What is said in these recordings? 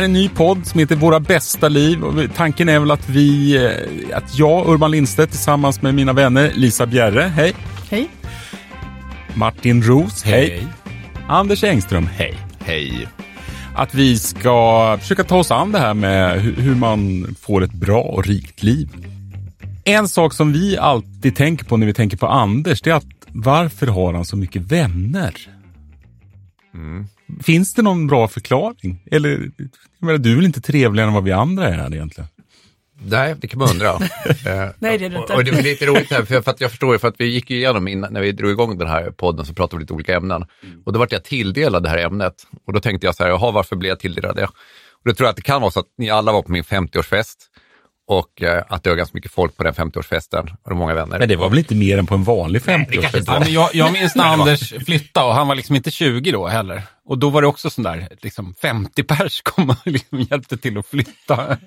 här är en ny podd som heter Våra bästa liv. Och tanken är väl att vi, eh, att jag, Urban Lindstedt, tillsammans med mina vänner Lisa Bjerre, hej. Hej. Martin Roos, hej. Anders Engström, hej. Hej. Att vi ska försöka ta oss an det här med hu- hur man får ett bra och rikt liv. En sak som vi alltid tänker på när vi tänker på Anders, det är att varför har han så mycket vänner? Finns det någon bra förklaring? Eller, jag menar, du är väl inte trevligare än vad vi andra är här egentligen? Nej, det kan man undra. Nej, det är det inte. och det är lite roligt här, för, för att jag förstår ju, för att vi gick ju igenom innan, när vi drog igång den här podden så pratade vi lite olika ämnen. Och då vart jag tilldelad det här ämnet. Och då tänkte jag så här, jaha, varför blev jag tilldelad det? Och då tror jag att det kan vara så att ni alla var på min 50-årsfest och eh, att det var ganska mycket folk på den 50-årsfesten och många vänner. Men det var väl inte mer än på en vanlig det kanske 50-årsfest? inte Ja, men jag, jag minns när Anders flyttade och han var liksom inte 20 då heller. Och då var det också sån där, liksom 50 pers kom och liksom hjälpte till att flytta.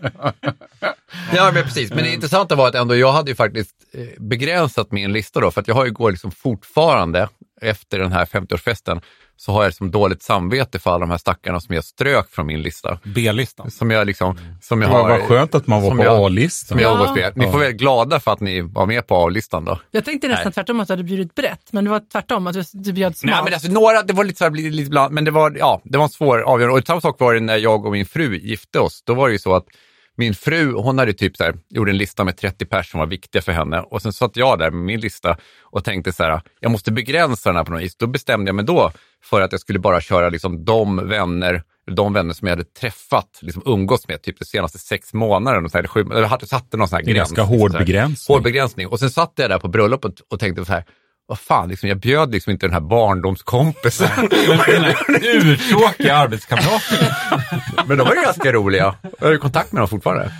Ja, men precis. Men det intressanta var att ändå, jag hade ju faktiskt eh, begränsat min lista då, för att jag har ju går liksom fortfarande efter den här 50-årsfesten så har jag liksom dåligt samvete för alla de här stackarna som jag strök från min lista. B-listan. Som jag liksom, som jag Ja, har... vad skönt att man var som på jag- A-listan. Som jag Ja. med. Ni får väl glada för att ni var med på A-listan då. Jag tänkte nästan Nej. tvärtom att du hade bjudit brett, men det var tvärtom att du, du bjöd smalt. Nej, men alltså några, det var lite så här, lite bland, men det var, ja, det var en svår avgörande. Och samma sak var det när jag och min fru gifte oss. Då var det ju så att min fru, hon hade typ så här, gjorde en lista med 30 personer som var viktiga för henne. Och sen satt jag där med min lista och tänkte så här, jag måste begränsa den här på något vis. Då bestämde jag mig då för att jag skulle bara köra liksom de vänner, de vänner som jag hade träffat, liksom umgås med, typ de senaste sex månaderna. Och så här, sju, hade satte någon sån här gräns. ganska liksom hård här. begränsning. Hård begränsning. Och sen satt jag där på bröllopet och tänkte så här, vad fan, liksom, jag bjöd liksom inte den här barndomskompisen. Den Urtråkiga arbetskamraten. Men de var ju ganska roliga. Jag har ju kontakt med dem fortfarande.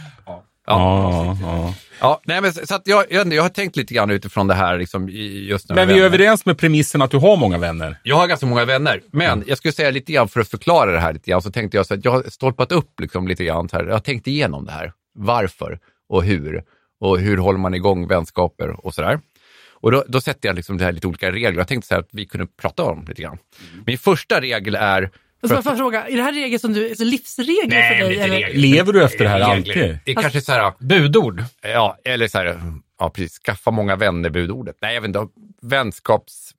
Ja, ja. Ja, nej, men så jag, jag, jag har tänkt lite grann utifrån det här liksom, i- just nu. Men vi är överens med premissen att du har många vänner. Jag har ganska många vänner, men jag skulle säga lite grann för att förklara det här lite grann, så tänkte jag så att jag har stolpat upp liksom lite grann här. Jag har tänkt igenom det här. Varför och hur? Och hur håller man igång vänskaper och sådär. Och då, då sätter jag liksom det här lite olika regler. Jag tänkte så här att vi kunde prata om lite grann. Min första regel är... Och så får jag fråga, är det här regler som du, alltså livsregler för dig? Eller? Lever du efter det här Regler. alltid? Det är kanske så här, Budord. Ja, eller så här, ja precis, skaffa många vänner budordet. Nej, jag vet inte, vänskaps...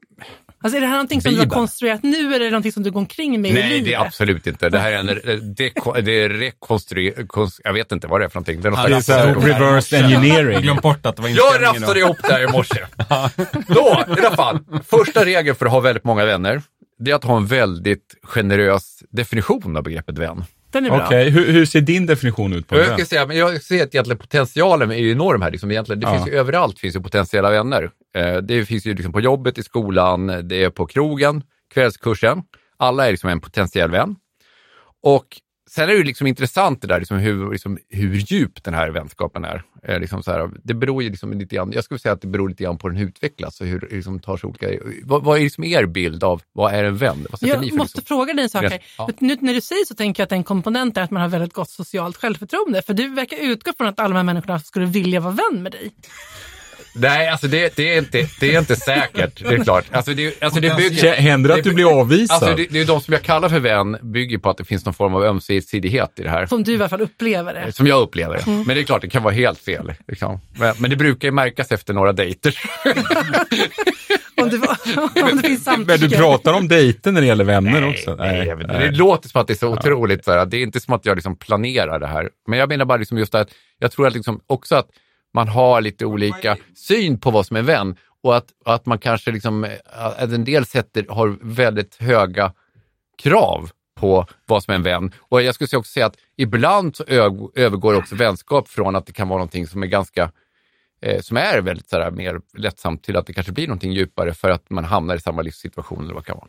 Alltså är det här någonting som du har Bibeln. konstruerat nu eller är det någonting som du går omkring med i Nej, livet? det är absolut inte. Det här är en deko, det är rekonstru... konst- Jag vet inte vad det är för någonting. Det är något Ja, Det är slags- så här reverse engineering. Glöm bort att det var Jag rafsade ihop det här i morse. Då, i alla fall. Första regeln för att ha väldigt många vänner, det är att ha en väldigt generös definition av begreppet vän. Den är bra. Okej, hur, hur ser din definition ut på jag, det? ska säga, men jag ser att egentligen potentialen är enorm här. Liksom egentligen. Det Ja. finns ju överallt finns ju potentiella vänner. Eh, det finns ju liksom på jobbet, i skolan, det är på krogen, kvällskursen. Alla är liksom en potentiell vän. Och sen är det liksom intressant det där liksom hur, liksom, hur djup den här vänskapen är. Eh, liksom så här, det beror ju liksom lite grann, jag skulle säga att det beror lite grann på hur den utvecklas och hur det liksom tar sig olika... Vad, vad är liksom er bild av vad är en vän? Jag måste liksom? fråga dig en sak här. Ja. Nu när du säger så tänker jag att en komponent är att man har väldigt gott socialt självförtroende. För du verkar utgå från att alla de här människorna skulle vilja vara vän med dig. Nej, alltså det, det, är inte, det är inte säkert, det är klart. Alltså det, alltså det bygger... Händer det att du blir avvisad? Alltså det, det är de som jag kallar för vän bygger på att det finns någon form av ömsesidighet i det här. Som du i alla fall upplever det. Som jag upplever det. Men det är klart, det kan vara helt fel. Liksom. Men, men det brukar ju märkas efter några dejter. Om det, om det finns Men samtycke. du pratar om dejter när det gäller vänner också? Nej, jag vet inte. Det låter som att det är så otroligt. Så här, det är inte som att jag liksom planerar det här. Men jag menar bara liksom just att jag tror att liksom också att man har lite olika syn på vad som är vän. Och att, att man kanske liksom, eh, att en del sätter, har väldigt höga krav på vad som är en vän. Och jag skulle också säga att ibland så övergår också vänskap från att det kan vara någonting som är ganska eh, som är väldigt så här, mer lättsamt till att det kanske blir någonting djupare för att man hamnar i samma livssituation eller vad det kan vara.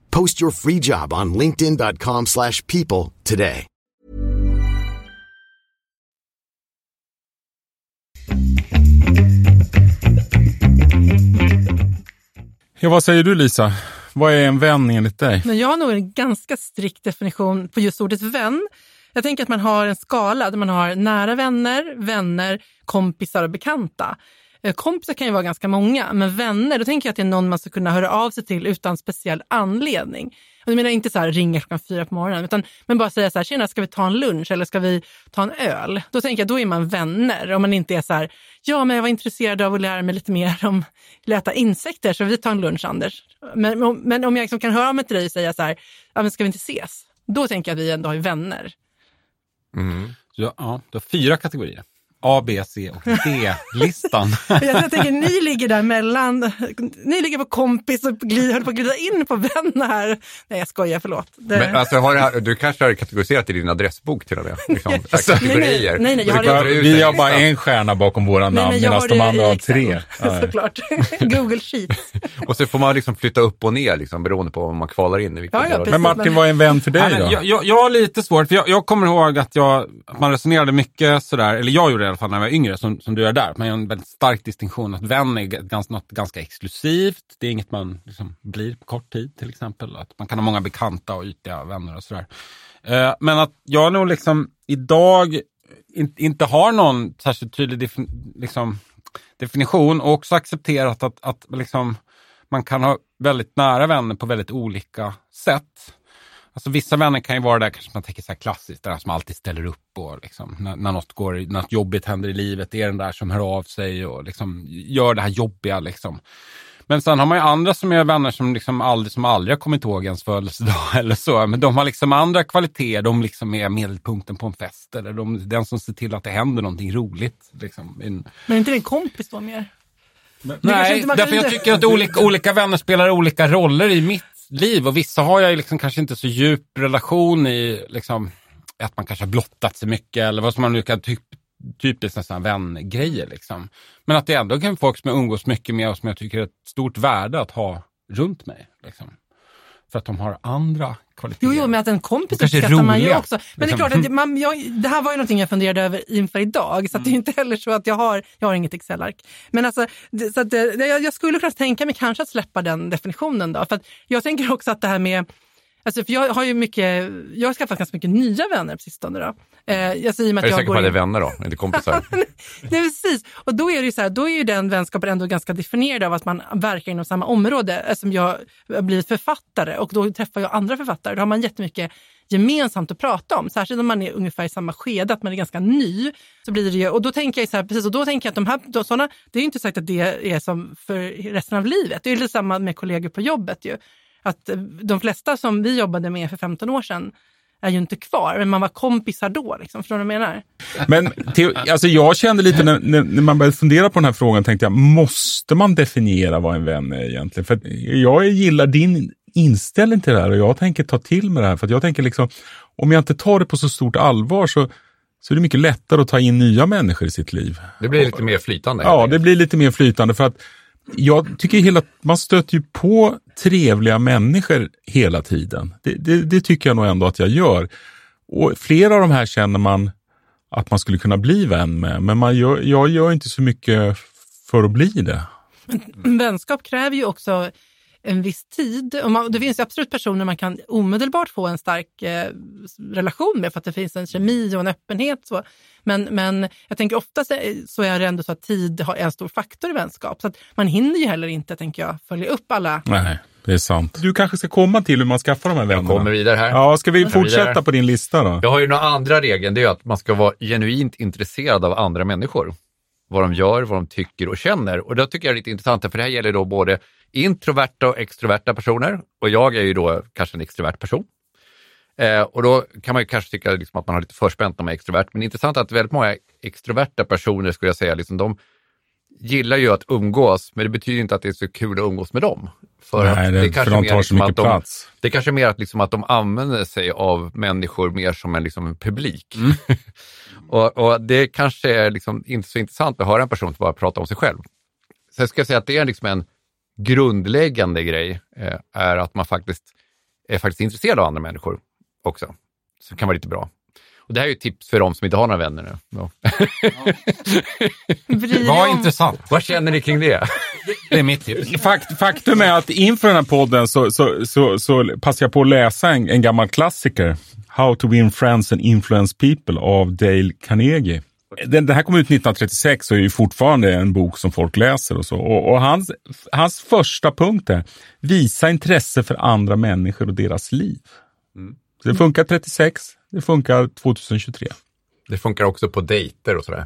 Post your free job on linkedin.com/people slash people today. Ja, vad säger du Lisa? Vad är en vän enligt dig? Men jag har nog en ganska strikt definition på just ordet vän. Jag tänker att man har en skala där man har nära vänner, vänner, kompisar och bekanta. Eh, kompisar kan ju vara ganska många, men vänner, då tänker jag att det är någon man ska kunna höra av sig till utan speciell anledning. Jag menar inte så här ringa klockan fyra på morgonen, utan men bara säga så här, tjena, ska vi ta en lunch eller ska vi ta en öl? Då tänker jag, då är man vänner. Om man inte är så här, ja, men jag var intresserad av att lära mig lite mer om att äta insekter, så vi tar en lunch, Anders. Men, om- men om jag liksom kan höra av mig till dig och säga så här, ja, men ska vi inte ses? Då tänker jag att vi ändå har vänner. Mm. Så, ja, du har fyra kategorier. A, B, C och D-listan. Jag, jag tänker, ni ligger där mellan, ni ligger på kompis och glid, håller på att glida in på vän här. Nej, jag skojar, förlåt. Det, Men, alltså, har här, du kanske har kategoriserat i din adressbok till och med? Liksom, Alltså, kategorier. nej, nej, jag har det- Vi har bara en stjärna bakom våra Nej, namn medan har de andra har tre. Såklart. Google Sheets. Och så får man liksom flytta upp och ner liksom, beroende på om man kvalar in i Ja, ja, precis. Men Martin, vad är en vän för dig Nej, då? jag, jag, jag har lite svårt, för jag, jag kommer ihåg att, jag, att man resonerade mycket sådär, eller jag gjorde det alla fall när jag var yngre, som, som du gör där. Man gör en väldigt stark distinktion att vän är ganska, något ganska exklusivt. Det är inget man liksom blir på kort tid till exempel. Att man kan ha många bekanta och ytliga vänner och sådär. Eh, men att jag nog liksom idag in, inte har någon särskilt tydlig defin, liksom, definition och också accepterat att, att liksom, man kan ha väldigt nära vänner på väldigt olika sätt. Alltså vissa vänner kan ju vara där, kanske man tänker så här klassiskt, där som alltid ställer upp och liksom, när, när något går, när något jobbigt händer i livet, det är den där som hör av sig och liksom gör det här jobbiga liksom. Men sen har man ju andra som är vänner som liksom aldrig, som aldrig har kommit ihåg ens födelsedag eller så. Men de har liksom andra kvaliteter. De liksom är medelpunkten på en fest. Eller de, den som ser till att det händer någonting roligt. Liksom. En- Men är inte en kompis då mer? kanske Nej, därför jag tycker att olika, olika vänner spelar olika roller i mitt liv. Och vissa har jag liksom kanske inte så djup relation i, liksom, att man kanske har blottat sig mycket eller vad som man nu kan typ typiskt nästan vängrejer liksom. Men att det ändå kan vara folk som jag umgås mycket med och som jag tycker är ett stort värde att ha runt mig. Liksom. För att de har andra kvaliteter. Jo, jo, men att en kompis uppskattar man ju också. Men liksom. det är klart, att man, jag, det här var ju någonting jag funderade över inför idag, så att det är inte heller så att jag har, jag har inget Excel-ark. Men alltså, det, så att, det, jag, jag skulle kunna tänka mig kanske att släppa den definitionen då. För jag tänker också att det här med Alltså, för jag har ju mycket, jag har skaffat ganska mycket nya vänner på sistone. Då. Eh, alltså, i och med Är du jag säker på att det är vänner då, inte kompisar? Nej, precis. Och då är det så här, då är ju den vänskapen ändå ganska definierad av att man verkar inom samma område. Eftersom jag blir författare och då träffar jag andra författare. Då har man jättemycket gemensamt att prata om. Särskilt om man är ungefär i samma skede, att man är ganska ny. Så blir det ju, och då tänker jag så här, precis, och då tänker jag att de här då, såna, det är inte sagt att det är som för resten av livet. Det är ju samma med kollegor på jobbet ju. Att eh, de flesta som vi jobbade med för 15 år sedan är ju inte kvar, men man var kompisar då. Liksom. Förstår du vad jag menar? Men te, alltså jag kände lite när, när, man började fundera på den här frågan, tänkte jag, måste man definiera vad en vän är egentligen? För jag gillar din inställning till det här och jag tänker ta till mig det här. För att jag tänker liksom, om jag inte tar det på så stort allvar så, så är det mycket lättare att ta in nya människor i sitt liv. Det blir lite mer flytande. Ja, det blir lite mer flytande för att jag tycker hela, man stöter ju på trevliga människor hela tiden. Det, det, det tycker jag nog ändå att jag gör. Och flera av de här känner man att man skulle kunna bli vän med, men man gör, jag gör inte så mycket för att bli det. vänskap kräver ju också en viss tid. Och man, det finns ju absolut personer man kan omedelbart få en stark eh, relation med för att det finns en kemi och en öppenhet. Så. Men, men jag tänker ofta så är det ändå så att tid är en stor faktor i vänskap. Så att man hinner ju heller inte, tänker jag, följa upp alla. Nej, det är sant. Du kanske ska komma till hur man skaffar de här vännerna. Jag kommer vidare här. Ja, ska vi fortsätta vidare. på din lista då? Jag har ju några andra regeln, det är att man ska vara genuint intresserad av andra människor. Vad de gör, vad de tycker och känner. Och det tycker jag är lite intressant, för det här gäller då både introverta och extroverta personer. Och jag är ju då kanske en extrovert person. Eh, och då kan man ju kanske tycka liksom att man har lite förspänt när man är extrovert. Men det är intressant att väldigt många extroverta personer, skulle jag säga, liksom, de gillar ju att umgås, men det betyder inte att det är så kul att umgås med dem. För Nej, att det- för kanske de mer tar så liksom mycket att de, plats. Det är kanske mer att, liksom att de använder sig av människor mer som en, liksom en publik. och, och det kanske är liksom inte så intressant att höra en person bara prata om sig själv. Sen ska jag säga att det är liksom en grundläggande grej, eh, är att man faktiskt är faktiskt intresserad av andra människor också. Så det kan vara lite bra. Och det här är ju ett tips för de som inte har några vänner nu. Ja. Vad intressant. Vad känner ni kring det? Det är mitt tips. Fakt, faktum är att inför den här podden så, så, så, så passade jag på att läsa en, en gammal klassiker. How to win friends and influence people av Dale Carnegie. Den, den här kom ut 1936 och är ju fortfarande en bok som folk läser och så. Och, och hans, hans första punkt är visa intresse för andra människor och deras liv. Så det funkar 36, det funkar 2023. Det funkar också på dejter och sådär,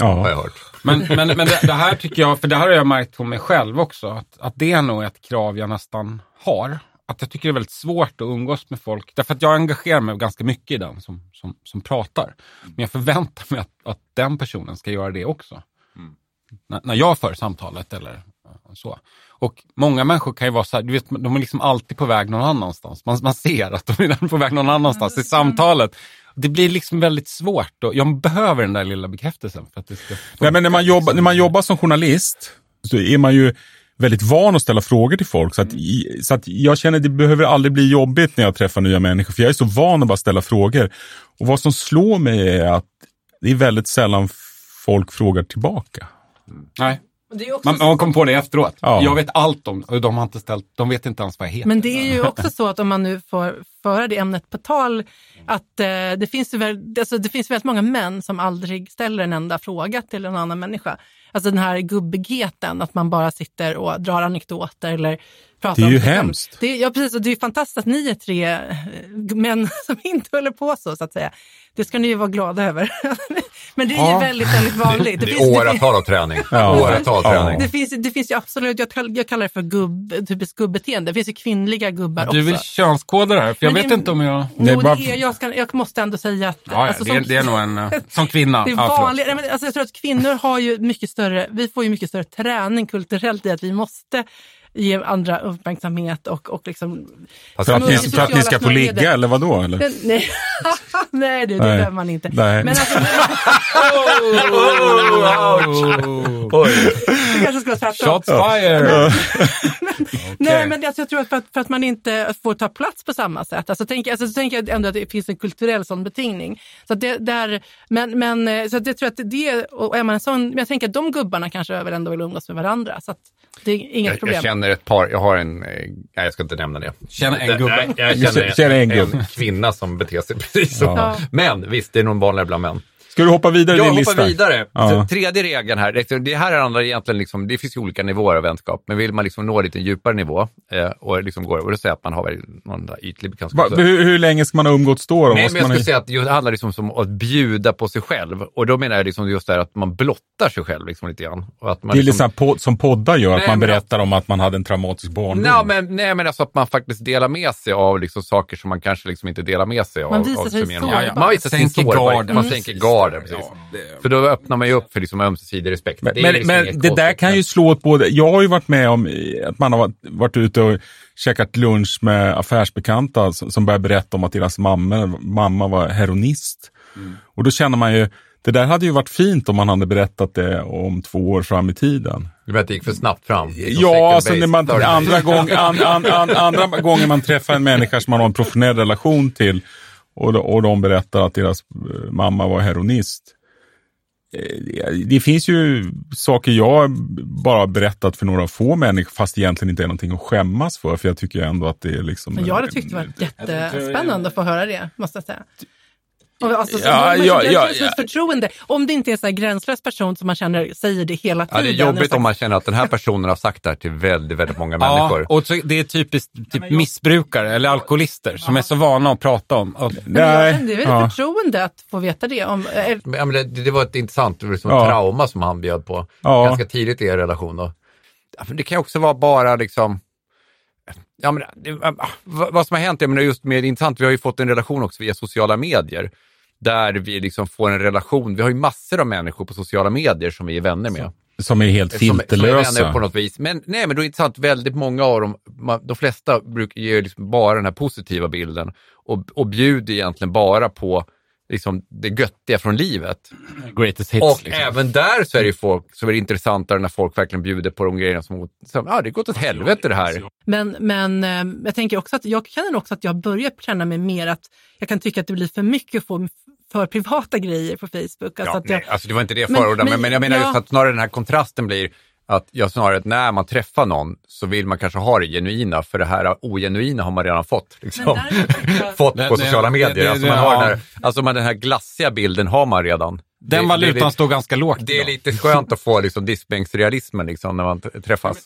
har jag Ja. hört. Men, men, men det, det här tycker jag, för det här har jag märkt på mig själv också, att, att det är nog ett krav jag nästan har. Att jag tycker det är väldigt svårt att umgås med folk, därför att jag engagerar mig ganska mycket i den som, som, som pratar. Men jag förväntar mig att, att den personen ska göra det också. När, när jag för samtalet eller så. Och många människor kan ju vara så här, du vet, de är liksom alltid på väg någon annanstans. Man, man ser att de är på väg någon annanstans i samtalet. Det blir liksom väldigt svårt och jag behöver den där lilla bekräftelsen för att det ska Nej, men när man, jobbar, när man jobbar som journalist så är man ju väldigt van att ställa frågor till folk. Så att, i- så att jag känner att det behöver aldrig bli jobbigt när jag träffar nya människor. För jag är så van att bara ställa frågor. Och vad som slår mig är att det är väldigt sällan folk frågar tillbaka. Nej. Det är också Man, man kom på det efteråt. Ja. Jag vet allt om och de har inte ställt, de vet inte ens vad jag heter. Men det är ju också så att om man nu får föra det ämnet på tal, att eh, det, finns ju väl, alltså, det finns väldigt många män som aldrig ställer en enda fråga till en annan människa. Alltså den här gubbigheten, att man bara sitter och drar anekdoter eller pratar Det är om ju själv. hemskt. Det är, ja, precis. Och det är fantastiskt att ni är tre eh, män som inte håller på så, så att säga. Det ska ni ju vara glada över. Men det är ju Ja. väldigt, väldigt vanligt. Det finns- är åratal av träning. Ja. Åratal Ja. träning. det finns, det finns ju absolut, jag, kall, jag kallar det för gubb, typiskt gubbeteende. Det finns ju kvinnliga gubbar du vill också. könskoda det här, för jag Men vet det- inte om jag... Nej, Jo, bara- det är, jag, ska, jag måste ändå säga att... Ja, ja, alltså, det, som- är, det är nog en... eh, Som kvinna. det är vanligt. Nej, men alltså, jag tror att kvinnor har ju mycket större, vi får ju mycket större träning kulturellt i att vi måste ge andra uppmärksamhet och, och liksom... För att, ni, för att ni ska få ligga eller vad då? Eller? Nej, nej du, det Nej. behöver man inte. Nej. Men alltså, Oj. det kanske ska vara tvärtom. Shots fired! Nej, men alltså, jag tror att för, att för att man inte får ta plats på samma sätt. Alltså, tänk, alltså, så tänker jag ändå att det finns en kulturell sån betingning. Så att det, där, men, men eh, så att jag tror att det, och är man en sån, men jag tänker att de gubbarna kanske väl ändå vill umgås med varandra. Så att det är inget Jag, problem. jag känner ett par, jag har en, eh, nej jag ska inte nämna det. Känner en gubbe. Nej, jag känner, Känner en en, kvinna som beter sig precis så. Ja. Men visst, det är nog vanligare bland män. Ska du hoppa vidare i Jag din hoppar lista? vidare. Ja. Så, tredje regeln här, det- här handlar egentligen liksom, det finns ju olika nivåer av vänskap, men vill man liksom nå lite djupare nivå eh, och liksom går, och det säger att man har någon där ytlig bekantskap. Va, hur, hur länge ska man ha umgåtts då? då? Nej, Måste men jag man skulle säga att det handlar liksom som att bjuda på sig själv. Och då menar jag liksom just det här att man blottar sig själv liksom lite grann. Och att man det är liksom, liksom pod, som poddar gör, att Nej, man men- berättar om att man hade en traumatisk barndom. Nej, men, nej, men alltså att man faktiskt delar med sig av liksom saker som man kanske liksom inte delar med sig av. Man visar av sig man. sårbar. Man visar sin sårbarhet. Man sänker garden, precis. För då öppnar man ju upp för liksom ömsesidig respekt. Men, Det är men, liksom men det där kan ju slå åt både... Jag har ju varit med om att man har varit, varit ute och käkat lunch med affärsbekanta som, som börjar berätta om att deras mamma, mamma var heroinist. Mm. Och då känner man ju, det där hade ju varit fint om man hade berättat det om två år fram i tiden. Du vet, det gick för snabbt fram. Ja, alltså när man, andra, gång, an, an, an, andra gången man träffar en människa som man har en professionell relation till och, de- och de berättar att deras eh, mamma var heroinist. eh, det finns ju saker jag bara berättat för några få människor fast egentligen inte är någonting att skämmas för. För jag tycker ändå att det är liksom... Men jag hade tyckt det var jättespännande att få höra det, måste jag säga. Alltså, så- Ja, man, ja, ja, ja. förtroende. Om det inte är en gränslös person som man känner säger det hela Ja, tiden. det är jobbigt om man känner att den här personen har sagt det här till väldigt, väldigt många människor. Ja, och så, det är typiskt typ missbrukare eller alkoholister som är så vana att prata om. Och, Men jag kände, det är väl ja. ett förtroende att få veta det. Om, eh, Men, ja, men det, det var ett intressant liksom, Ja. trauma som han bjöd på Ja. ganska tidigt i er relation. Då. Ja, för Det kan också vara bara liksom, ja, men, det, ah, vad, som har hänt, jag menar just med intressant, vi har ju fått en relation också via sociala medier. Där vi liksom får en relation, vi har ju massor av människor på sociala medier som vi är vänner med. Som är helt Som, som är filterlösa. på något vis. Men, nej, men då är det intressant, väldigt många av dem, de flesta brukar ge liksom bara den här positiva bilden och, och bjuder egentligen bara på liksom, det göttiga från livet. greatest hits. Och liksom. även där så är det folk som är intressantare när folk verkligen bjuder på de grejerna som, som ja, det gått åt helvete det här. Men, men eh, jag tänker också att jag känner också att jag har börjat känna mig mer att jag kan tycka att det blir för mycket få för privata grejer på Facebook. Alltså Ja, att jag, nej, alltså det var inte det jag Men- förordade, men, men- men jag menar ja. just att snarare den här kontrasten blir att jag snarare att när man träffar någon så vill man kanske ha det genuina, för det här ogenuina har man redan fått. Liksom. Jag- fått Det- på det- sociala medier. det- alltså, man har ja. den, här, alltså man, den här glassiga bilden har man redan. Den valutan står ganska lågt. det är lite skönt att få liksom, diskbänksrealismen liksom, när man träffas.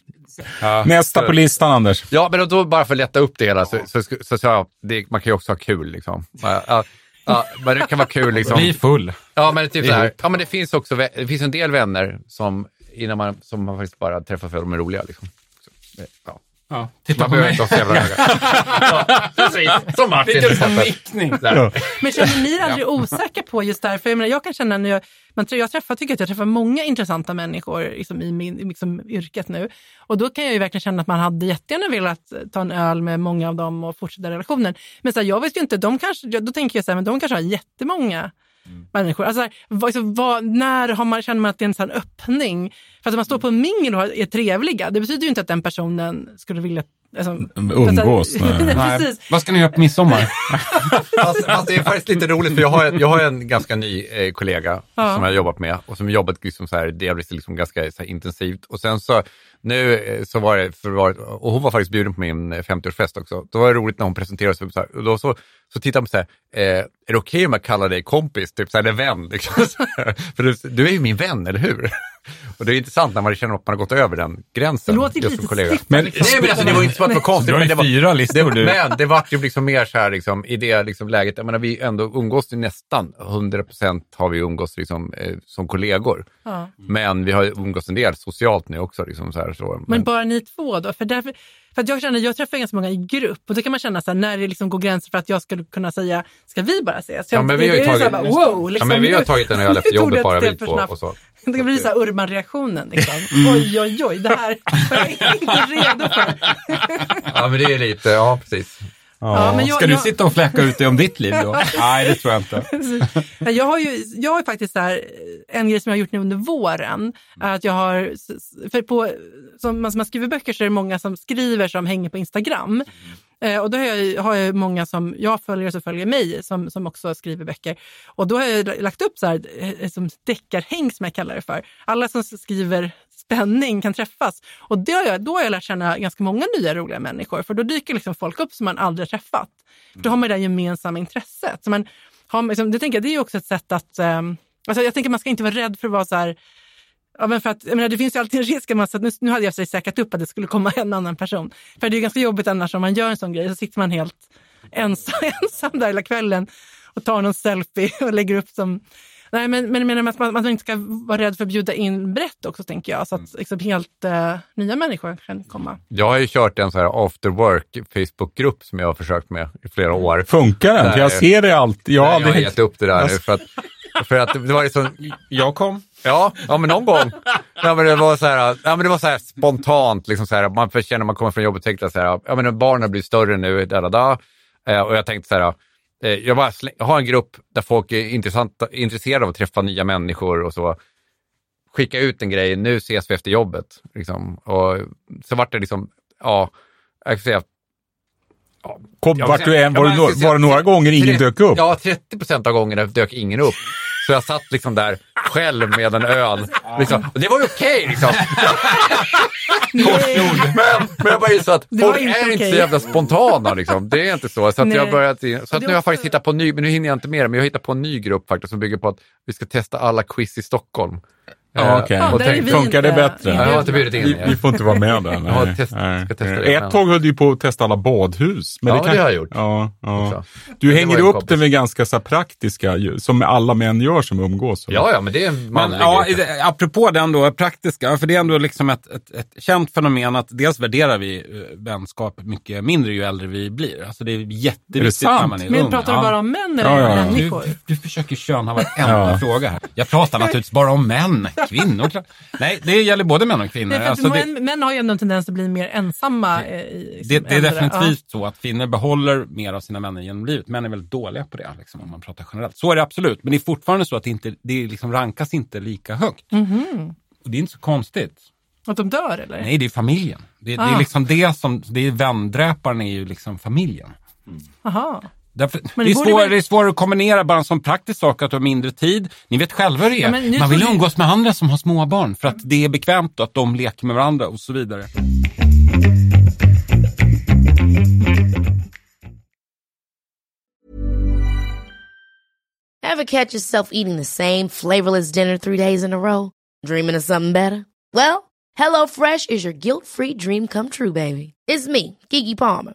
Nästa på listan, Anders. Ja, men då bara för att lätta upp det hela så, så, så, så, man kan ju också ha kul. Liksom. Ja, ja, ja, men det kan vara kul. Liksom. Bli full. Ja, men, typ så här, ja, men det finns också det finns en del vänner som, innan man, som man faktiskt bara träffar för att de är roliga. Liksom. Så, ja. Ja, titta Man på behöver mig. inte ha så jävla höga. ja, precis, som Martin. exempel. nickning. Där. Men känner ni aldrig osäkra på just därför? Jag, menar, jag kan känna när jag, man, tror- jag träffar, tycker att jag träffar många intressanta människor liksom, i min, liksom, yrket nu. Och då kan jag ju verkligen känna att man hade jättegärna velat ta en öl med många av dem och fortsätta relationen. Men så här, jag vet ju inte, de kanske, då tänker jag så här, men de kanske har jättemånga människor. Alltså, här, vad, alltså, vad, när har man, känner man att det är en sån öppning? För att man står på en mingel och är trevliga, det betyder ju inte att den personen skulle vilja Alltså, Umgås, nej. nej. Vad ska ni göra på midsommar? Fast, fast det är faktiskt lite roligt för jag har, en- jag har en ganska ny eh, kollega Ja. som jag har jobbat med och som jobbat liksom så här, delvis liksom ganska så här, intensivt. Och sen så nu eh, så var det, för, var, och hon var faktiskt bjuden på min eh, 50-årsfest också. Då var det roligt när hon presenterade sig. Så här, och då så, så tittade man på så här, eh, är det okej om jag kallar dig kompis, typ så här, eller vän? Liksom, så här. för du, du är ju min vän, eller hur? Och det är intressant när man känner att man har gått över den gränsen. Det låter just lite som kollega. Men- liksom. Nej, men alltså, det var ju inte så att det var konstigt. Du har men ju det var, fyra listor du. men det vart ju liksom mer så här liksom, i det liksom läget, jag menar vi ändå umgås nästan 100 procent har vi umgås liksom, eh, som kollegor. Ja. Men vi har ju umgås en del socialt nu också. Liksom, så här, så. Men bara ni två då? För, därför, för jag känner, jag träffar ganska många i grupp och då kan man känna så här, när det liksom går gränser för att jag skulle kunna säga, ska vi bara ses? Ja, men vi har ju tagit- bara, wow, liksom, ja, men vi har tagit en öl efter jobbet bara vi två snabbt. och så. Det blir så här urban-reaktionen. Liksom. Mm. Oj, oj, oj, det här var jag inte redo för. Ja, men det är lite, ja precis. Ja, men jag- Ska du jag- sitta och fläcka ut dig om ditt liv då? Nej, det tror jag inte. Jag har ju jag har faktiskt så här, en grej som jag har gjort nu under våren. Är att jag har, för på, som man, skriver böcker så är det många som skriver som hänger på Instagram. Eh, och då har jag, har jag många som jag följer som följer mig som, som också skriver böcker. Och då har jag lagt upp så här, eh, som deckarhäng som jag kallar det för. Alla som skriver spänning kan träffas. Och det har jag, då har jag lärt känna ganska många nya roliga människor. För då dyker liksom folk upp som man aldrig har träffat. För då har man det där gemensamma intresset. Så man, har, liksom, det, tänker jag, det är ju också ett sätt att... Um, alltså jag tänker man ska inte vara rädd för att vara så här... Ja, men för att, jag menar, det finns ju alltid en risk att man, så att nu, nu hade jag sig säkrat upp att det skulle komma en annan person. För det är ganska jobbigt annars om man gör en sån grej så sitter man helt ensam, ensam där hela kvällen och tar någon selfie och lägger upp som... Nej, men, men jag menar att man, man inte ska vara rädd för att bjuda in brett också, tänker jag. Så att liksom, helt eh, nya människor kan komma. Jag har ju kört en så här after work Facebookgrupp som jag har försökt med i flera år. Funkar den? Jag ser det alltid. Jag har Nej, jag har aldrig... gett upp det där nu för att, för att det var så, Jag kom. Ja, ja men någon gång. Ja, men det var så här, ja, men det var så här spontant, liksom så här, man känner när man kommer från jobbet tänkte jag så här, ja men barnen blir större nu, da, da, da. Eh, och jag tänkte så här, jag, bara jag har en grupp där folk är intresserade av att träffa nya människor och så. Skicka ut en grej, nu ses vi efter jobbet. Liksom. Och så vart det liksom, ja, jag kan säga Kom, vart du än, var, det säga- var det några gånger ingen Tre- dök upp? Ja, 30 procent av gångerna dök ingen upp. Så jag satt liksom där själv med en öl. Liksom. Och det var ju okej liksom. Nej. Men, men jag bara insåg att folk inte är inte okej. så jävla spontana. Liksom. Det är inte så. Så, att jag börjat, så att nu har jag faktiskt hittat på en ny, men nu hinner jag inte mer, men jag har hittat på en ny grupp faktiskt som bygger på att vi ska testa alla quiz i Stockholm. Ja, Eh, okej. Ja, och tänk- Funkar det bättre? Ja, jag har inte bjudit in Vi, vi får inte vara med där. Nej. test- Nej. ska testa det. Ett tag höll du på att testa alla badhus. Men Ja, det har jag gjort. Ja, ja. Du Det hänger upp kompis. det med ganska så praktiska, som alla män gör som umgås. eller? Ja, ja, men det är en Men manlig ja, grej. i- apropå den då, praktiska, för det är ändå liksom ett, ett, ett känt fenomen att dels värderar vi eh, vänskap mycket mindre ju äldre vi blir. Alltså det är jätteviktigt när man är Men ung. pratar du Ja. bara om män eller Ja, ja, ja. Du, människor? du, du försöker köna varenda fråga här. Jag pratar naturligtvis bara om män, kvinnor. Nej, det gäller både män och kvinnor. Nej, för Alltså det, män, män har ju ändå en tendens att bli mer ensamma. eh, I, liksom, det, det är definitivt så att kvinnor behåller mer av sina män genom livet. Män är väldigt dåliga på det, liksom, om man pratar generellt. Så är det absolut, men det är fortfarande så att det, inte, det liksom rankas inte lika högt. Ja. Mhm. Och det är inte så konstigt. Att de dör eller? Nej, det är familjen. Det, det är Ah. liksom det som, det är vändräparen är ju liksom familjen. Aha. Därför, Men det, är svår, väl- det är svårare att kombinera bara en sån praktisk sak att du har mindre tid. Ni vet själva hur det är. Ja, Man vill du- umgås med andra som har små barn för att det är bekvämt och att de leker med varandra och så vidare. Ever catch yourself eating the same flavorless dinner three days in a row? Dreaming of something better? Well, HelloFresh is your guilt-free dream come true, baby. It's me, Kiki Palmer.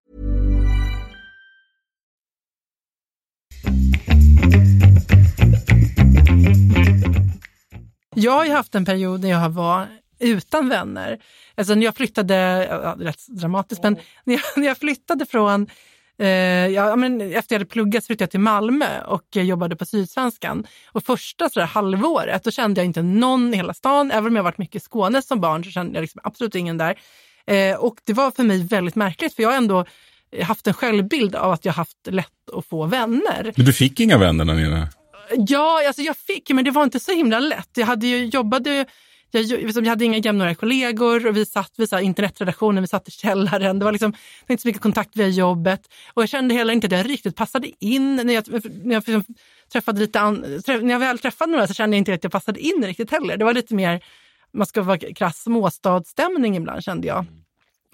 Jag har ju haft en period när jag var utan vänner. Alltså när jag flyttade, ja, rätt dramatiskt, men när jag, när jag flyttade från eh, ja, men efter jag hade pluggat så flyttade jag till Malmö och jobbade på Sydsvenskan. Och första sådär halvåret då kände jag inte någon i hela stan. Även om jag varit mycket i Skåne som barn så kände jag liksom absolut ingen där. Eh, och det var för mig väldigt märkligt för jag har ändå haft en självbild av att jag haft lätt att få vänner. Men du fick inga vänner där nere? Ja, alltså jag fick, men det var inte så himla lätt. Jag hade ju, jobbade jag, jag liksom, hade inga jämnåriga kollegor och vi satt vid så här internetredaktionen, vi satt i källaren. Det var, liksom, det var inte så mycket kontakt via jobbet. Och jag kände heller inte att jag riktigt passade in. När jag, när jag, liksom träffade lite an, träff, när jag väl träffade några så kände jag inte att jag passade in riktigt heller. Det var lite mer, man ska vara krass, småstadsstämning ibland kände jag.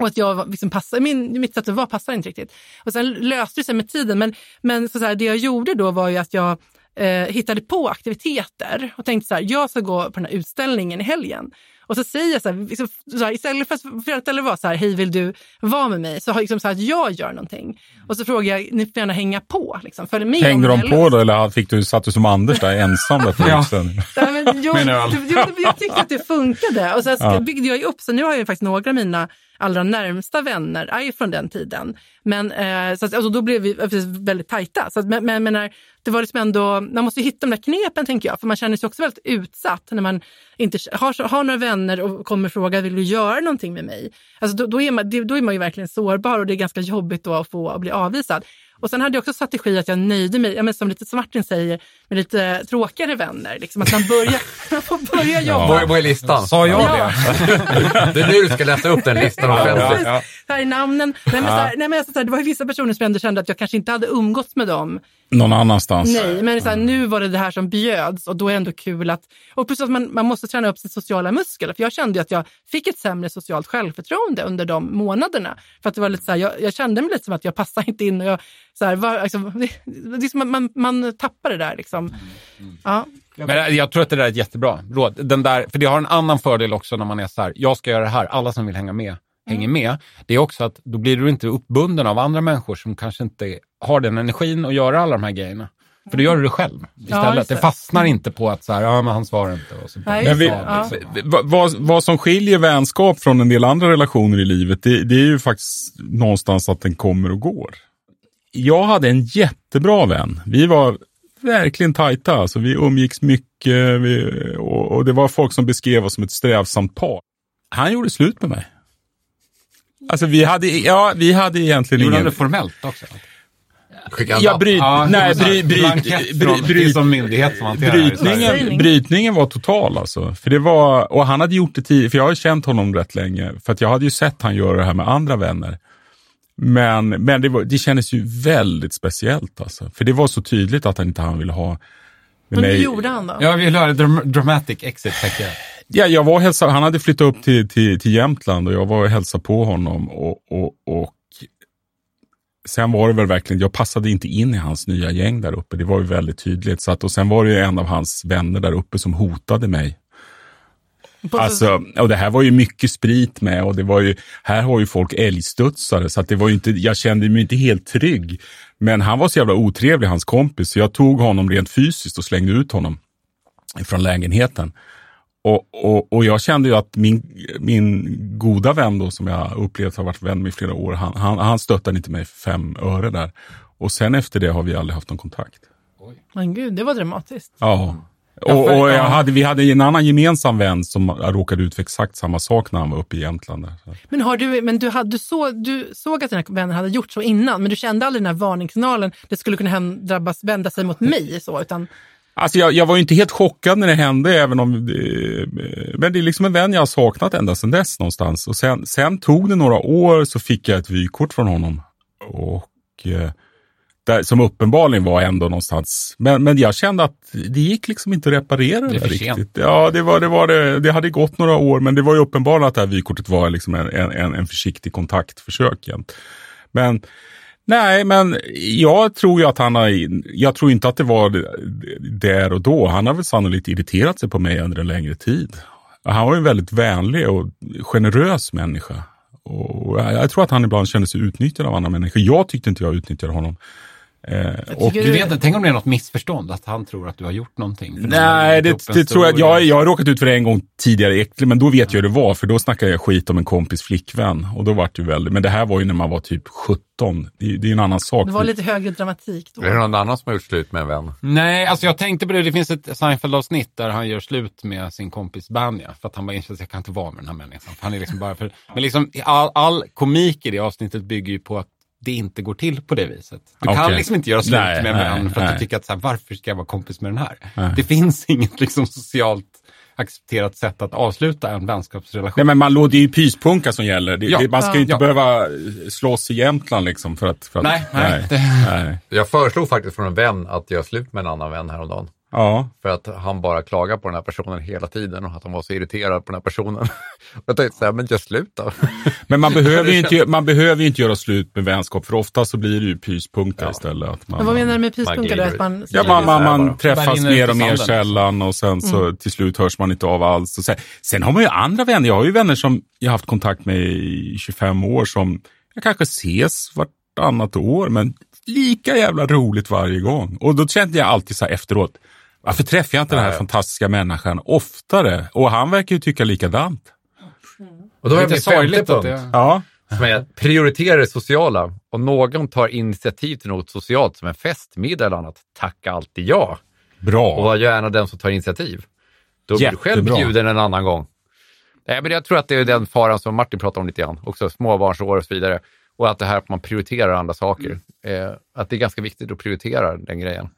Och att jag liksom passade, min, mitt sätt att vara passade inte riktigt. Och sen löste det sig med tiden. Men, men så så här, det jag gjorde då var ju att jag eh, hittade på aktiviteter och tänkte så här, jag ska gå på den här utställningen i helgen. Och så säger jag så här, liksom, så här istället för att, för att eller vara så här, hej vill du vara med mig? Så har jag liksom så här, att jag gör någonting. Och så frågar jag, ni får gärna hänga på, liksom, följ med. Hängde de på då eller fick du, satt du som Anders där ensam där på Ja. utställningen? Nej, men, öl. jo, jag tyckte att det funkade. Och sen Ja. byggde jag ju upp, så nu har jag ju faktiskt några av mina allra närmsta vänner är ju från den tiden. Men eh, så att, alltså, då blev vi eh, väldigt tajta. Så att, men, men, men det var liksom ändå, man måste ju hitta de där knepen tänker jag, för man känner sig också väldigt utsatt när man inte har, har några vänner och kommer fråga vill du göra någonting med mig? Alltså, då, då, är man, då är man ju verkligen sårbar och det är ganska jobbigt då att få att bli avvisad. Och sen hade jag också strategi att jag nöjde mig, ja, men som lite som Martin säger, med lite tråkigare vänner. Liksom, att man, börjar, man får börja jobba. Vad är listan? Sa jag Ja. det? Det är nu du ska läsa upp den listan offentligt. Ja. Här är namnen. Nej, men, så här, nej, men alltså, så här, det var vissa personer som jag ändå kände att jag kanske inte hade umgåtts med dem. Någon annanstans. Nej, men så här, nu var det det här som bjöds och då är det ändå kul att... Och plus att man, man måste träna upp sitt sociala muskel. För jag kände ju att jag fick ett sämre socialt självförtroende under de månaderna. För att det var lite så jag, jag kände mig lite som att jag passar inte in. Och jag, så här, var, alltså, det, det som att man, man tappar det där liksom. Ja. Men jag tror att det där är ett jättebra råd. Den där, för det har en annan fördel också när man är så här, jag ska göra det här, alla som vill hänga med hänger med. Det är också att då blir du inte uppbunden av andra människor som kanske inte har den energin att göra alla de här grejerna. För då gör du det själv istället. just det. det. fastnar inte på att så här, ja men han svarar inte. Och så Nej, Men vi. Ja. va- vad, vad som skiljer vänskap från en del andra relationer i livet, det, det är ju faktiskt någonstans att den kommer och går. Jag hade en jättebra vän. Vi var verkligen tajta. Alltså, vi umgicks mycket vi, och, och det var folk som beskrev oss som ett strävsamt par. Han gjorde slut med mig. Alltså vi hade, ja, vi hade egentligen Gjorde ingen... det formellt också? Ja, bryt, Ja, nej, som myndighet som brytningen, brytningen var total alltså. För det var, och han hade gjort det tidigt, för jag har ju känt honom rätt länge. För att jag hade ju sett han göra det här med andra vänner. Men, men det, var, det kändes ju väldigt speciellt alltså. För det var så tydligt att han inte han ville ha Men hur gjorde han då? Jag vill höra dram dramatic exit, tänker jag. Ja, jag var hälsa, han hade flyttat upp till, till, till Jämtland och jag var och hälsade på honom. Och, och, och sen var det väl verkligen, jag passade inte in i hans nya gäng där uppe. Det var ju väldigt tydligt. Så att, och sen var det ju en av hans vänner där uppe som hotade mig. Alltså, och det här var ju mycket sprit med och det var ju, här har ju folk älgstudsare så att det var inte, jag kände mig inte helt trygg. Men han var så jävla otrevlig, hans kompis, så jag tog honom rent fysiskt och slängde ut honom från lägenheten. Och, och, och jag kände ju att min, min goda vän då, som jag upplevt har varit vän med i flera år, han, han, han stöttade inte mig för fem öre där. Och sen efter det har vi aldrig haft någon kontakt. Men gud, det var dramatiskt. Ja. Och, och jag hade, vi hade en annan gemensam vän som råkade ut för exakt samma sak när han var uppe i Jämtland. Där. Men, har du, men du, hade, du, så, du såg att dina vänner hade gjort så innan, men du kände aldrig den här varningssignalen, det skulle kunna hem, drabbas, vända sig mot mig så, utan Alltså jag, jag var inte helt chockad när det hände, även om det, men det är liksom en vän jag har saknat ända sedan dess någonstans. Och sen, sen tog det några år så fick jag ett vykort från honom. Och eh, där, som uppenbarligen var ändå någonstans. Men, men jag kände att det gick liksom inte att reparera det, Det riktigt. Ja, det, var, det, var det, det hade gått några år, men det var ju uppenbart att det här vykortet var liksom en, en, en försiktig kontaktförsök. Igen. Men Nej, men jag tror ju att han har, jag tror inte att det var där och då. Han har väl sannolikt irriterat sig på mig under en längre tid. Han var ju en väldigt vänlig och generös människa. Och jag jag tror att han ibland kände sig utnyttjad av andra människor. Jag tyckte inte jag utnyttjade honom. Eh, och, Du vet, inte, tänk om det är något missförstånd, att han tror att du har gjort någonting. Nej, det, det tror jag. jag. Jag har råkat ut för det en gång tidigare, men då vet jag hur det var. För då snackade jag skit om en kompis flickvän. Och då var det ju väldigt, men det här var ju när man var typ 17. Det, är- det är en annan sak. det var lite högre dramatik då. Är det någon annan som har gjort slut med en vän? Nej, alltså jag tänkte på det. Det finns ett Seinfeld-avsnitt där han gör slut med sin kompis Banja. För att han bara inser att jag kan inte vara med den här människan. För han är liksom bara för... Men liksom all, all komik i det avsnittet bygger ju på att det inte går till på det viset. Du kan Okej. liksom inte göra slut Nej, med en nej, vän för att nej. du tycker att så här, varför ska jag vara kompis med den här? Det finns inget liksom socialt accepterat sätt att avsluta en vänskapsrelation. Nej, men man, det är ju pyspunka som gäller. Det, Ja. det, man ska ju inte Ja. behöva slåss i Jämtland liksom. För att, för att, Nej, nej, det- nej. Jag föreslog faktiskt från en vän att göra slut med en annan vän häromdagen. Ja. För att han bara klagar på den här personen hela tiden och att han var så irriterad på den här personen. Och jag tänkte så här, men gör slut då. Men man behöver, ju inte, man behöver ju inte göra slut med vänskap, för ofta så blir det ju pyspunka istället. Att man, Men vad menar du med Man Att man, Ja, man, man, man träffas mer och mer sällan och sen så Mm. till slut hörs man inte av alls. Och sen, sen har man ju andra vänner. Jag har ju vänner som jag haft kontakt med i 25 år som jag kanske ses vartannat år, men lika jävla roligt varje gång. Och då kände jag alltid så här efteråt, varför träffar jag inte den här fantastiska människan oftare? Och han verkar ju tycka likadant. Och då har är jag min femte punkt. det... Ja. Som är att prioritera det sociala. Om någon tar initiativ till något socialt som en festmiddag eller annat, tacka alltid ja. Och Bra. var gärna den som tar initiativ. Då blir du själv bjuden en annan gång. Nej, men jag tror att det är den faran som Martin pratar om lite grann, också småbarnsår och så vidare. Och att det här att man prioriterar andra saker. Eh, att det är ganska viktigt att prioritera den grejen.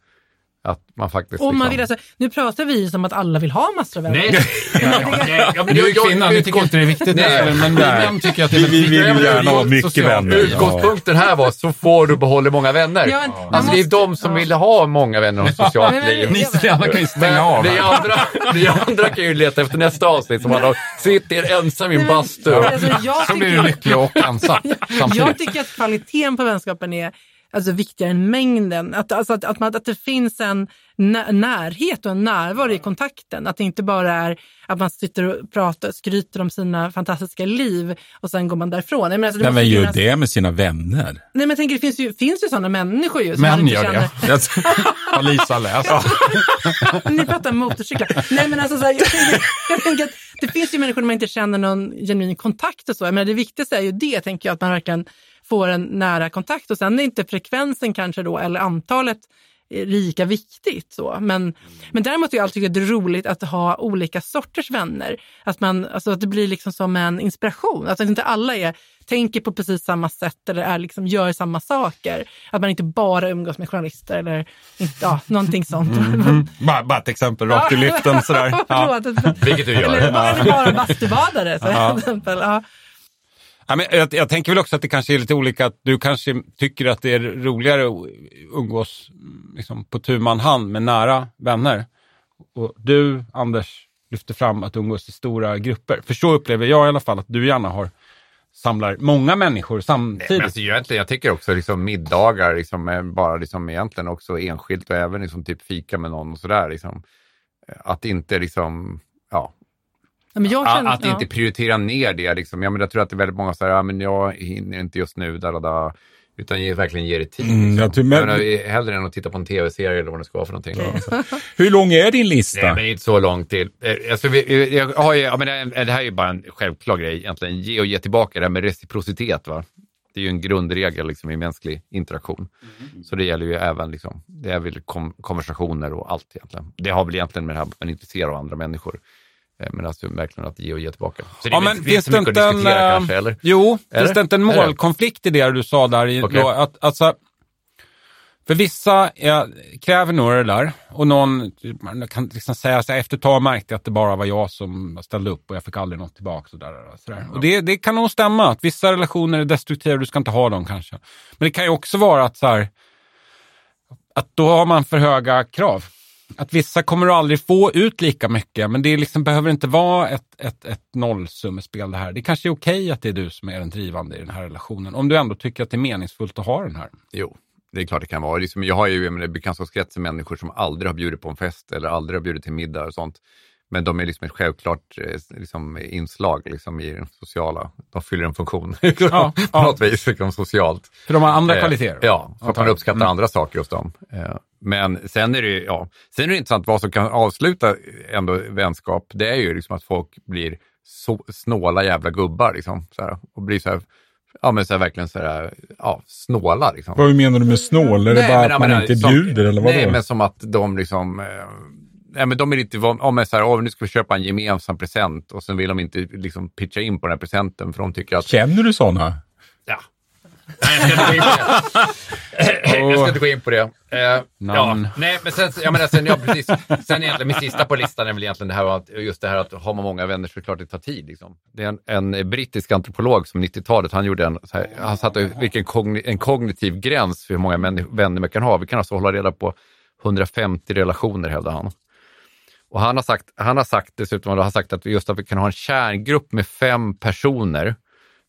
Att man faktiskt... Om man liksom- vill, alltså, nu pratar vi som att alla vill ha massor. Nej, nej, men Du jag- är kvinna, du tycker inte det är viktigt. Nej. men, män tycker att det är Vi- vi vill viktigt. gärna ha mycket vänner. Utgångspunkten här var så får du behålla många vänner. Ja, alltså, det är de som ja. vill ha många vänner och socialt liv. Ni så gärna kan ju stänga av. vi, andra, vi andra kan ju leta efter nästa avsnitt som handlar om sitter ensam i en bastu. Alltså, jag Så blir du lycklig och ensam Jag tycker att kvaliteten på vänskapen är alltså, viktigare än mängden. Att, alltså, att, att, man, att det finns en nä- närhet och en närvaro i kontakten. Att det inte bara är att man sitter och pratar, skryter om sina fantastiska liv och sen går man därifrån. Menar, alltså, det Men gör finnas- det med sina vänner? Nej, men jag tänker, det finns ju, finns ju sådana människor ju. Män gör känner. det. Har Lisa läst? Ni pratar motorcyklar. Nej men alltså så här, jag, tänker, jag tänker att det finns ju människor man inte känner någon genuin kontakt och så. Men det viktigaste är ju det, tänker jag, att man verkligen får en nära kontakt. Och sen är inte frekvensen kanske då, eller antalet eh, lika viktigt. Så. Men, men däremot är jag alltid det är roligt att ha olika sorters vänner. Att, man, alltså att det blir liksom som en inspiration. Att inte alla är, tänker på precis samma sätt eller är liksom, gör samma saker. Att man inte bara umgås med journalister eller inte, ja, någonting sånt. Bara, bara ett exempel rakt i lykten sådär. Ja. Vilket du gör. Eller bara, bara bastubadare till exempel. Ja. Ja, men jag, jag tänker väl också att det kanske är lite olika. Att du kanske tycker att det är roligare att umgås mm, liksom, på tu man hand med nära vänner. Och du, Anders, lyfter fram att umgås i stora grupper. För så upplever jag i alla fall att du gärna har samlar många människor Men samtidigt. alltså, egentligen, jag tycker också liksom middagar, liksom, är bara liksom, egentligen också enskilt och även liksom, typ fika med någon och sådär. Liksom. Att inte liksom, ja, Ja, Men jag att, känner, att inte prioritera ner det. Liksom. Ja, men jag tror att det är väldigt många som säger, ja, men jag hinner inte just nu, där och där. Utan ge, verkligen ge det tid. Mm, liksom. jag men- jag menar, hellre än att titta på en tv-serie eller vad det ska vara för någonting. Så. Hur lång är din lista? Nej, men inte så långt till. Eh, Alltså, vi, jag har ju, jag menar, det här är ju bara en självklar grej egentligen. Ge och ge tillbaka, det här med reciprocitet. Va? Det är ju en grundregel liksom, i mänsklig interaktion. Så det gäller ju även liksom, det är väl kom, konversationer och allt egentligen. Det har väl egentligen med det här att man är intresserad av andra människor. Eh, Men alltså verkligen att ge och ge tillbaka. Så det Ja, men väl- finns så det inte att en... eh, kanske, eller? Jo, Eller? finns det inte en målkonflikt i det du sa där? Okej. då, att, alltså, för vissa är, kräver nog det där och någon man kan liksom säga så här, efter ett tag märkte jag att det bara var jag som ställde upp och jag fick aldrig något tillbaka. Och, där, och, sådär. och det, det kan nog stämma, att vissa relationer är destruktiva, du ska inte ha dem kanske. Men det kan ju också vara att så här, att då har man för höga krav. Att vissa kommer du aldrig få ut lika mycket, men det liksom behöver inte vara ett, ett, ett nollsummespel det här. Det kanske är okej att det är du som är den drivande i den här relationen, om du ändå tycker att det är meningsfullt att ha den här. Jo, det är klart det kan vara. Liksom, jag har ju bekantskapskrets med människor som aldrig har bjudit på en fest eller aldrig har bjudit till middag och sånt. Men de är liksom ett självklart eh, liksom, inslag liksom, i den sociala, de fyller en funktion Ja, på ja. något vis, liksom, socialt. För de har andra Eh, kvaliteter. Ja, för att man uppskattar Mm. andra saker hos dem. Eh, Men sen är det ju, ja, sen är det intressant vad som kan avsluta ändå vänskap. Det är ju liksom att folk blir så snåla jävla gubbar liksom. Så här, och blir så här, ja men så här, verkligen så här, ja, snåla liksom. Vad menar du med snål? Är det Nej, bara men att man jag inte som- bjuder eller vadå? Nej, men som att de liksom... Eh, nej, men de är lite van, om så här, oh, nu ska vi köpa en gemensam present och sen vill de inte liksom pitcha in på den här presenten för de tycker att... Känner du sådana? Nej, jag ska inte gå in på det. jag ska inte gå in på det. Eh, ja, nej, men sen, jag menar, sen, ja, precis. sen egentligen, min sista på listan är väl egentligen det här att, just det här att har man många vänner så är det klart det tar tid. Liksom. Det är en, en brittisk antropolog som 90-talet, han gjorde en, här, han satte vilken kogni, en kognitiv gräns för hur många vänner man kan ha. Vi kan alltså hålla reda på 150 relationer, hävdar han. Och han har sagt, han har sagt dessutom, han har sagt att just att vi kan ha en kärngrupp med fem personer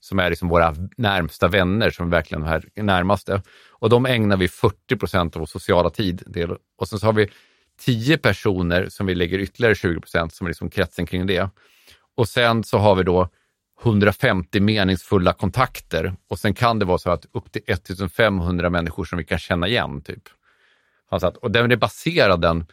som är liksom våra närmsta vänner, som är verkligen de här närmaste. Och de ägnar vi 40 procent av vår sociala tid. Del. Och sen så har vi 10 personer som vi lägger ytterligare 20 procent som är liksom kretsen kring det. Och sen så har vi då 150 meningsfulla kontakter och sen kan det vara så att upp till 1500 människor som vi kan känna igen. typ. Alltså Han och den är baserad, den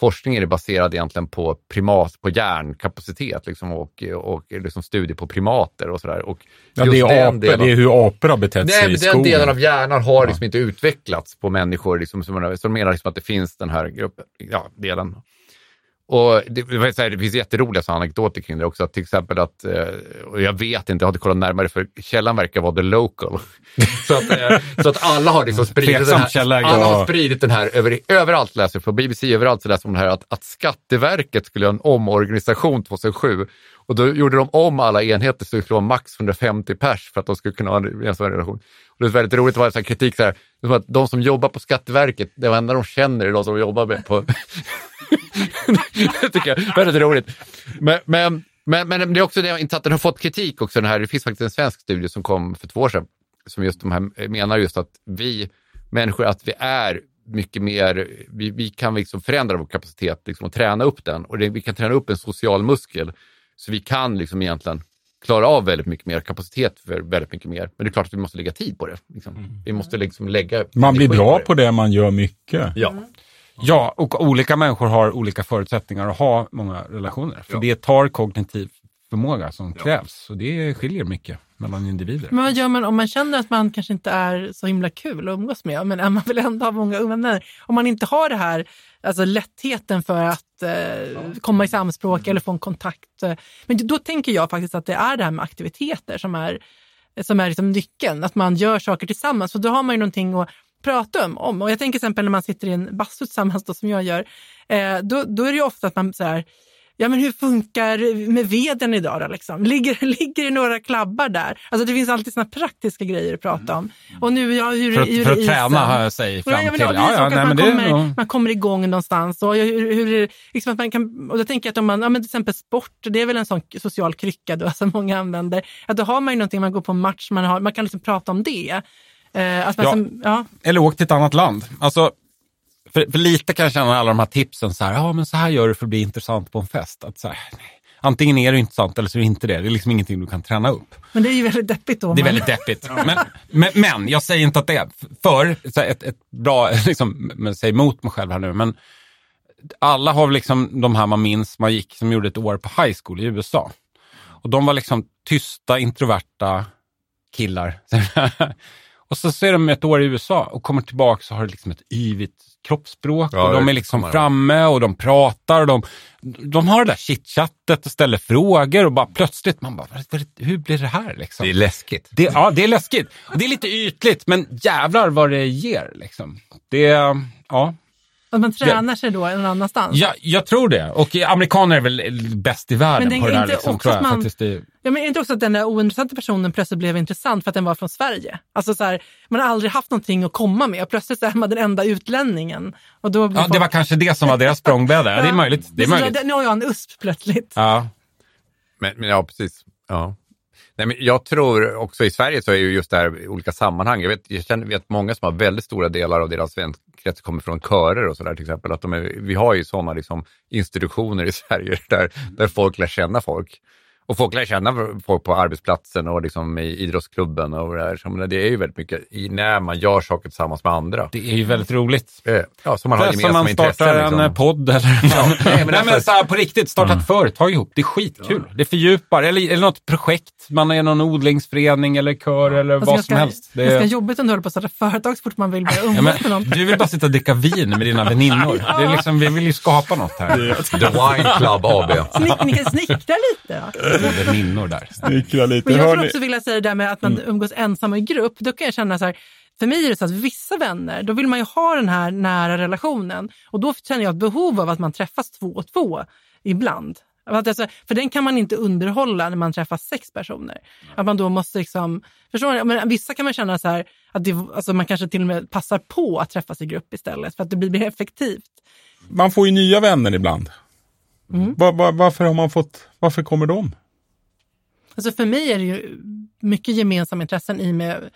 forskningen är baserad egentligen på primat, på hjärnkapacitet liksom, och, och liksom studier på primater och sådär. Och Ja, det, är den apor, delen- det är hur apor har betett Nej, sig i men den skogen. delen av hjärnan har liksom inte utvecklats på människor. Liksom, som, så de menar liksom att det finns den här gruppen, ja, delen. Och det, det här, finns jätteroliga anekdoter kring det också. Att till exempel att, eh, och jag vet inte, jag har inte kollat närmare för källan verkar vara the local. så, att, eh, så att alla har liksom spridit den här, alla har spridit den här över, överallt läser på BBC, överallt så läser man det här att, att Skatteverket skulle göra en omorganisation 2007 och då gjorde de om alla enheter så det skulle vara max 150 pers för att de skulle kunna ha en en sån relation. Och det är väldigt roligt, det var en kritik så här, att de som jobbar på Skatteverket, det enda de känner är de som jobbar med på det tycker jag är väldigt roligt. Men, men, men, men det är också det, att den har fått kritik också. Den här, det finns faktiskt en svensk studie som kom för två år sedan som just de här menar just att vi människor, att vi är mycket mer, vi, vi kan liksom förändra vår kapacitet liksom, och träna upp den. Och det, vi kan träna upp en social muskel så vi kan liksom egentligen klara av väldigt mycket mer kapacitet för väldigt mycket mer. Men det är klart att vi måste lägga tid på det. Liksom. Vi måste liksom lägga Man blir bra det. på det man gör mycket. Ja. Ja, och olika människor har olika förutsättningar att ha många relationer. För Ja. det tar kognitiv förmåga som krävs. Och det skiljer mycket mellan individer. Men vad gör man om man känner att man kanske inte är så himla kul att umgås med, men man vill ändå ha många vänner? Om man inte har det här, alltså lättheten för att komma i samspråk eller få en kontakt. eh, Men då tänker jag faktiskt att det är det här med aktiviteter som är, som är liksom nyckeln, att man gör saker tillsammans. För då har man ju någonting att prata om. om. Och jag tänker till exempel när man sitter i en bastu tillsammans, då, som jag gör, eh, då, då är det ju ofta att man så här, Ja, men hur funkar med veden idag då? Liksom? Ligger, ligger det några klabbar där? Alltså det finns alltid såna praktiska grejer att prata om. Och nu, ja, hur, För hur för att träna sig Och fram till... Ja, ja, nej, man, kommer, ja. man kommer igång någonstans. Och hur, hur, liksom man kan, och då tänker jag att om man, ja, men till exempel sport, det är väl en sån social krycka då, som många använder. Att då har man ju någonting, man går på match, man, har, man kan liksom prata om det. Eh, man Ja. Som, ja. Eller åk till ett annat land. Alltså, för, för lite kan jag känna alla de här tipsen, så här, ja men så här gör du för att bli intressant på en fest. Att så här, nej, antingen är du intressant eller så är du inte det. Det är liksom ingenting du kan träna upp. Men det är ju väldigt deppigt då. Det är men- väldigt deppigt. Men, men, men jag säger inte att det är för, så här, ett, ett bra, liksom, men säg emot mig själv här nu, men alla har liksom de här man minns, man gick som gjorde ett år på high school i USA. Och de var liksom tysta, introverta killar. och så ser de ett år i USA och kommer tillbaka så har det liksom ett yvigt kroppsspråk Ja, och de är liksom framme och de pratar och de, de har det där chitchattet och ställer frågor och bara plötsligt man bara, "Vad- vad- hur blir det här liksom? Det är läskigt. Det, ja, det är läskigt. Och det är lite ytligt, men jävlar vad det ger. Liksom. Det, ja. Att man tränar sig då någon annanstans. ja, jag tror det. Och amerikaner är väl bäst i världen Men det är på det där. inte Liksom, också tror jag, man-. Det, Ja, men är det inte också att den där ointressanta personen plötsligt blev intressant för att den var från Sverige? Alltså så här, man har aldrig haft någonting att komma med och plötsligt så är man den enda utlänningen. Och då ja, det folk- var kanske det som var deras språngbräda. Ja, det är möjligt. Det är möjligt. Nu har jag en USP plötsligt. Ja. Men, men ja, precis. Ja. Nej, men jag tror också i Sverige så är ju just det här i olika sammanhang. Jag vet, jag känner, vet många som har väldigt stora delar av deras vänkrets kommer från körer och sådär till exempel. Att de är, vi har ju sådana liksom, institutioner i Sverige där, där folk lär känna folk. Och folk lär känna folk på arbetsplatsen och liksom i idrottsklubben och det men Det är ju väldigt mycket i, när man gör saker tillsammans med andra. Det är ju väldigt roligt. Eh, Ja, som man har Det är som gemensamma man startar intressen. en Liksom. eh, podd eller... nej, men nej, men så här, på riktigt, starta ett företag ihop. Det är skitkul. Det fördjupar. Eller, eller något projekt. Man är någon odlingsförening eller kör eller Alltså, vad ganska, som helst. Det ganska är... jobbigt om du håller på att starta företag så fort man vill börja Ja, umgås med någon. du vill bara sitta och dricka vin med dina väninnor. Det är liksom, vi vill ju skapa något här. The Wine Club AB. Snick, ni kan snickra lite. Väninnor där. Snickra lite. Men jag skulle också vilja säga det där med att man umgås ensam i grupp. Då kan jag känna så här, för mig är det så att vissa vänner, då vill man ju ha den här nära relationen. Och då känner jag ett behov av att man träffas två och två ibland. Alltså, för den kan man inte underhålla när man träffar sex personer. Att man då måste liksom, förstår ni? Men vissa kan man känna så här, att det, alltså man kanske till och med passar på att träffas i grupp istället för att det blir mer effektivt. Man får ju nya vänner ibland. Mm. Va- va- varför har man fått, varför kommer de? Alltså för mig är det ju mycket gemensamma intressen i med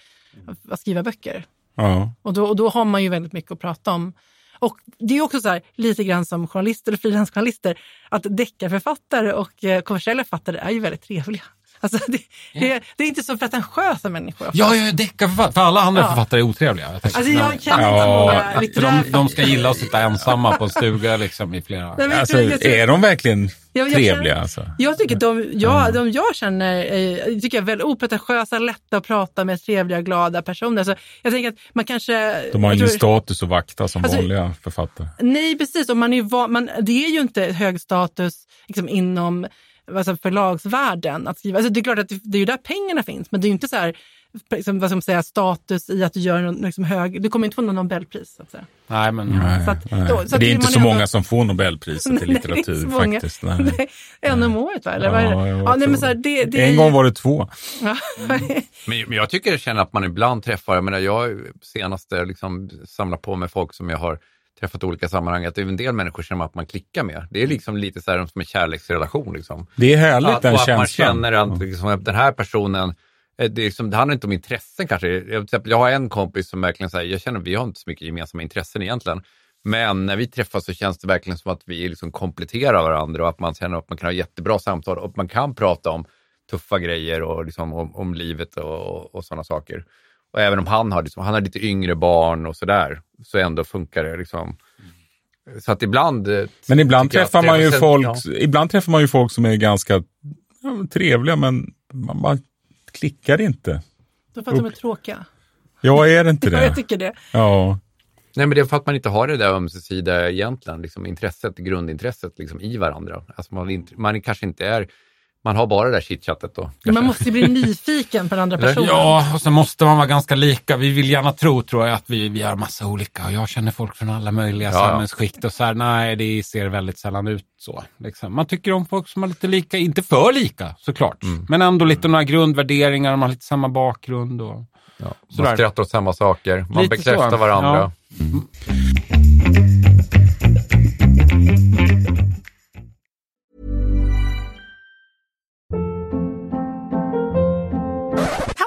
att skriva böcker. Ja. Och då, och då har man ju väldigt mycket att prata om. Och det är också så här, lite grann som journalister och frilansjournalister, att deckarförfattare och eh, kommersiella författare är ju väldigt trevliga. Alltså, det, det, det är inte så pretentiösa människor. ofta. Ja, jag är deckarförfattare. För alla andra Ja. författare är otrevliga. Jag Alltså, jag kan inte Ja, litterära... de, de ska gilla att sitta ensamma på en stuga liksom, i flera... Nej, men Alltså, är de verkligen jag- jag trevliga? känner- Alltså? Jag tycker de jag, de jag känner eh, tycker jag är väldigt opretentiösa, lätta att prata med, trevliga, glada personer. Så jag tänker att man kanske... De har ingen tror- status att vakta som Alltså- vanliga författare. Nej, precis. Och man är ju man, det är ju inte hög status liksom, inom alltså, förlagsvärlden att skriva. Alltså, det är klart att det, det är ju där pengarna finns, men det är ju inte så här, liksom, vad ska man säga, status i att du gör någon liksom, hög... Du kommer inte få någon Nobelpris. Så att säga. Nej, men... Nej, så att- nej. då- så att det är inte så ändå- många som får Nobelpriset i Nej, litteratur inte så många. faktiskt. Nej. Nej, en om året, va? Eller, vad är det? Ja, jag ja, nej, tror men så här, det, det, En gång var det två. Ja. Men, men jag tycker jag känner att man ibland träffar, jag menar jag senaste liksom samlat på med folk som jag har träffat olika sammanhang, att en del människor känner att man klickar med. Det är liksom lite så här som en kärleksrelation. Liksom. Det är härligt Att, den och att man känslan. känner att liksom, att den här personen, eh, det, liksom, det handlar inte om intressen kanske. Jag, till exempel, jag har en kompis som verkligen säger, jag känner att vi har inte så mycket gemensamma intressen egentligen. Men när vi träffas så känns det verkligen som att vi liksom kompletterar varandra och att man känner att man kan ha jättebra samtal och man kan prata om tuffa grejer och liksom om, om livet och, och sådana saker. Och även om han har, liksom, han har lite yngre barn och sådär, så ändå funkar det. Liksom. Så att ibland... eh, Men ibland träffar man ju träffas- folk, ja. ibland träffar man ju folk som är ganska ja, trevliga men man bara klickar inte. Då för att de är tråkiga. Ja, är det inte Ja, det? jag tycker det. Ja. Nej, men det är för att man inte har det där ömsesidiga egentligen, liksom intresset, grundintresset liksom, i varandra. Alltså man, inte, man kanske inte är, man har bara det där chitchattet då. Man kanske. måste ju bli nyfiken på den andra personen. Ja, och så måste man vara ganska lika. Vi vill gärna tro, tror jag, att vi, vi är massa olika. Och jag känner folk från alla möjliga Ja, ja. samhällsskikt. Och så här, nej, det ser väldigt sällan ut så. Liksom. Man tycker om folk som är lite lika, inte för lika såklart. Mm. Men ändå lite några grundvärderingar, de har lite samma bakgrund. Och... Ja, Sådär. man skrattar åt samma saker, man Lite bekräftar så. varandra.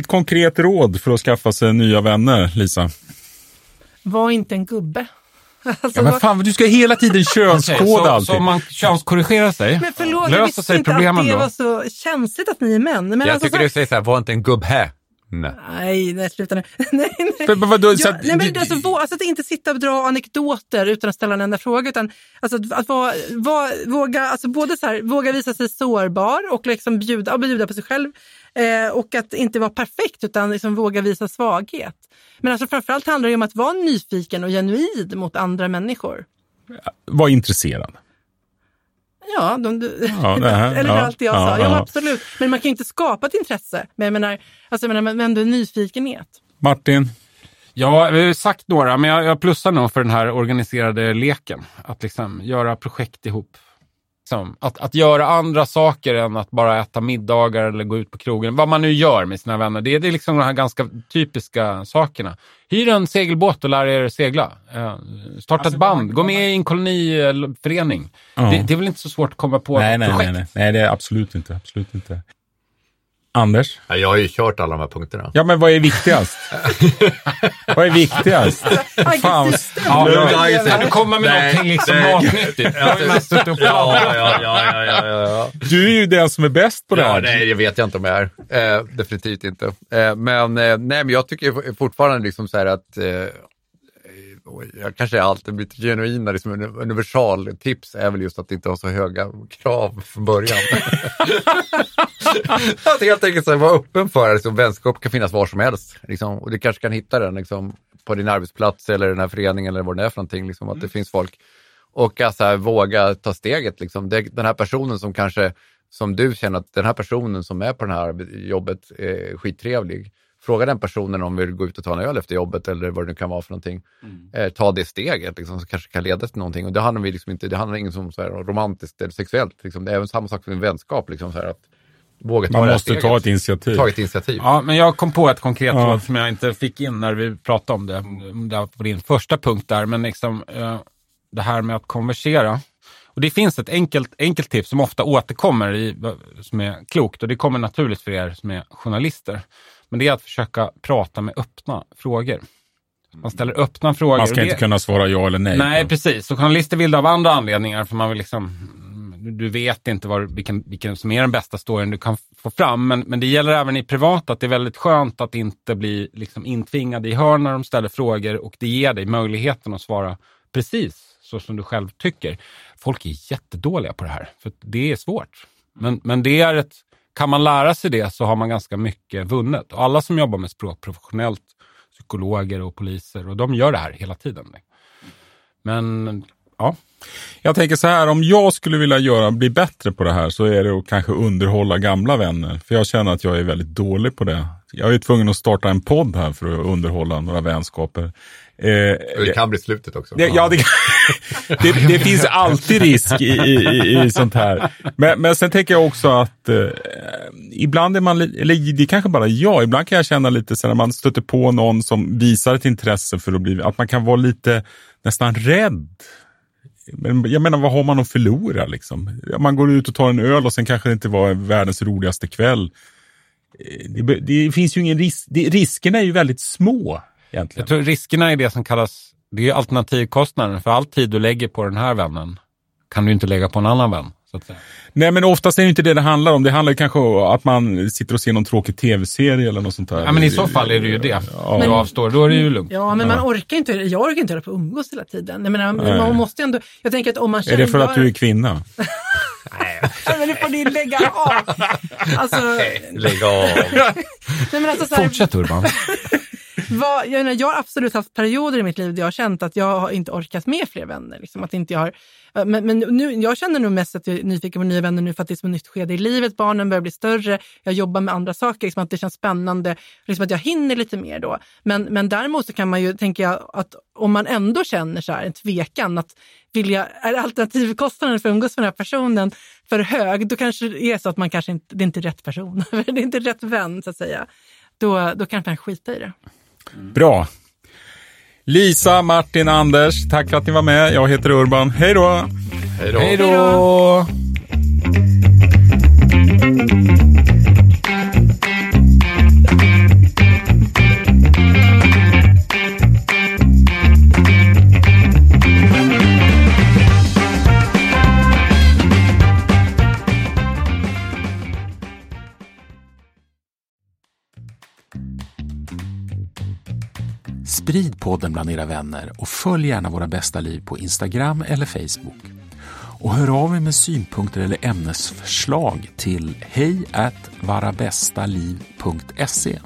Ett konkret råd för att skaffa sig nya vänner, Lisa. Var inte en gubbe. Alltså, Ja, men fan, du ska hela tiden könskoda så, alltid. så om man könskorrigerar sig, men förlåt, jag löser visste sig inte problemen att det då? var så känsligt att ni är män. Men Jag alltså, tycker så- du säger så här, var inte en gubbhä. Nej. Nej, nej, sluta nu. nej, nej. För, vadå, så Ja, att- nej, men alltså, vå- alltså att inte sitta och dra anekdoter utan att ställa en enda fråga. Utan, alltså, att, att vara, vara, våga, alltså, både så här, våga visa sig sårbar och liksom bjuda, och bjuda på sig själv. Eh, och att inte vara perfekt utan liksom våga visa svaghet. Men alltså, framförallt handlar det om att vara nyfiken och genuin mot andra människor. Var intresserad. Ja, de, Ja, det här, eller ja, allt jag ja, sa. Ja, ja. absolut. Men man kan ju inte skapa ett intresse. Men jag menar, alltså, jag menar men ändå nyfikenhet. Martin? Ja, vi har ju sagt några, men jag, jag plussar nog för den här organiserade leken. Att liksom göra projekt ihop. Liksom, att, att göra andra saker än att bara äta middagar eller gå ut på krogen. Vad man nu gör med sina vänner. Det, är- det är liksom de här ganska typiska sakerna. Hyr en segelbåt och lär er segla. Eh, starta ett band. Gå med i en koloniförening. Ja. Det, det är väl inte så svårt att komma på Nej, nej, projekt? nej, nej. Nej, det är absolut inte. Absolut inte. Anders? Ja, jag har ju kört alla de här punkterna. Ja, men vad är viktigast? vad är viktigast? Fan. Ja, Ja, ja, just det. kan du komma med Nej, någonting liksom nej. matnyttigt? Jag ja, ja, ja, ja, ja. Du är ju den som är bäst på det här. nej, det vet jag inte om jag är. Eh, definitivt inte. Eh, men, eh, nej, men jag tycker fortfarande liksom så här att eh, jag kanske alltid blivit genuinare, liksom en universaltips är väl just att inte ha så höga krav från början. att helt enkelt så här, vara öppen för att liksom, vänskap kan finnas var som helst. Liksom, och du kanske kan hitta den liksom, på din arbetsplats eller den här föreningen eller vad det är för någonting. Liksom, att det finns folk. Och att så här, våga ta steget. Liksom. Det, den här personen som kanske, som du känner att den här personen som är på det här jobbet är skittrevlig. Fråga den personen om vi vill gå ut och ta en öl efter jobbet eller vad det nu kan vara för någonting. Eh, ta det steget liksom, som kanske kan leda till någonting. Och det handlar, vi liksom inte, det handlar inte om så här, romantiskt eller sexuellt. Liksom. Det är även samma sak för en vänskap. Liksom, så här, att våga ta Man måste steget. ta ett initiativ. Ta ett initiativ. Ja, men jag kom på ett konkret Ja. råd som jag inte fick in när vi pratade om det. Det var på din första punkt där, men liksom eh, det här med att konversera. Och det finns ett enkelt, enkelt tips som ofta återkommer i, som är klokt och det kommer naturligt för er som är journalister. Men det är att försöka prata med öppna frågor. Man ställer öppna frågor. Man ska inte det, kunna svara ja eller nej. Nej, precis. Och journalister vill det av andra anledningar, för man vill liksom du vet inte var, vilken, vilken som är den bästa storyn du kan få fram. Men, men det gäller även i privat att det är väldigt skönt att inte bli liksom intvingad i hörn när de ställer frågor och det ger dig möjligheten att svara precis så som du själv tycker. Folk är jättedåliga på det här, för det är svårt. Men, men det är ett, kan man lära sig det så har man ganska mycket vunnet. Och alla som jobbar med språk professionellt, psykologer och poliser, och de gör det här hela tiden. Men ja, Jag tänker så här, om jag skulle vilja göra, bli bättre på det här så är det att kanske underhålla gamla vänner. För jag känner att jag är väldigt dålig på det. Jag är tvungen att starta en podd här för att underhålla några vänskaper. Eh, Det kan bli slutet också. det, ja, det, det, det finns alltid risk i, i, i sånt här. Men, men sen tänker jag också att eh, ibland är man, eller det är kanske bara jag, ibland kan jag känna lite så när man stöter på någon som visar ett intresse för att bli, att man kan vara lite nästan rädd. Men jag menar, vad har man att förlora liksom? Man går ut och tar en öl och sen kanske det inte var världens roligaste kväll. Eh, Det, det finns ju ingen risk, riskerna är ju väldigt små egentligen. jag tror riskerna är det som kallas, det är alternativkostnaden. För all tid du lägger på den här vännen kan du inte lägga på en annan vän. Så att säga. Nej, men oftast är det inte det det handlar om. Det handlar kanske om att man sitter och ser någon tråkig tv-serie eller något sånt där. Ja, men i så fall är det ju det. Ja. Du avstår, då är det ju lugnt. Ja, men man orkar inte, jag orkar inte hålla på och umgås hela tiden. Jag menar, Nej. man måste ändå, jag tänker att om man Är känner... det för att du är kvinna? Nej, men nu får ni lägga av. Alltså, Lägg av. nej, men alltså så här, Fortsätt Urban. vad, jag, menar, jag har absolut haft perioder i mitt liv där jag har känt att jag har inte orkat med fler vänner. Liksom, att inte jag, har, eh, men, men nu, jag känner nog mest att jag är nyfiken på nya vänner nu för att det är som ett nytt skede i livet. Barnen börjar bli större, jag jobbar med andra saker, liksom, att det känns spännande. Liksom att jag hinner lite mer då. Men, men däremot så kan man ju, tänker jag, att om man ändå känner så här, en tvekan att vilja, är alternativkostnaden för att umgås med den här personen för hög, då kanske det är så att man kanske inte, det är inte rätt person. det är inte rätt vän så att säga. Då, då kan man skita i det. Bra. Lisa, Martin, Anders, tack för att ni var med. Jag heter Urban. Hej då! Hej då. Hej då! Sprid podden bland era vänner och följ gärna Våra bästa liv på Instagram eller Facebook. Och hör av er med synpunkter eller ämnesförslag till hej varabästaliv.se.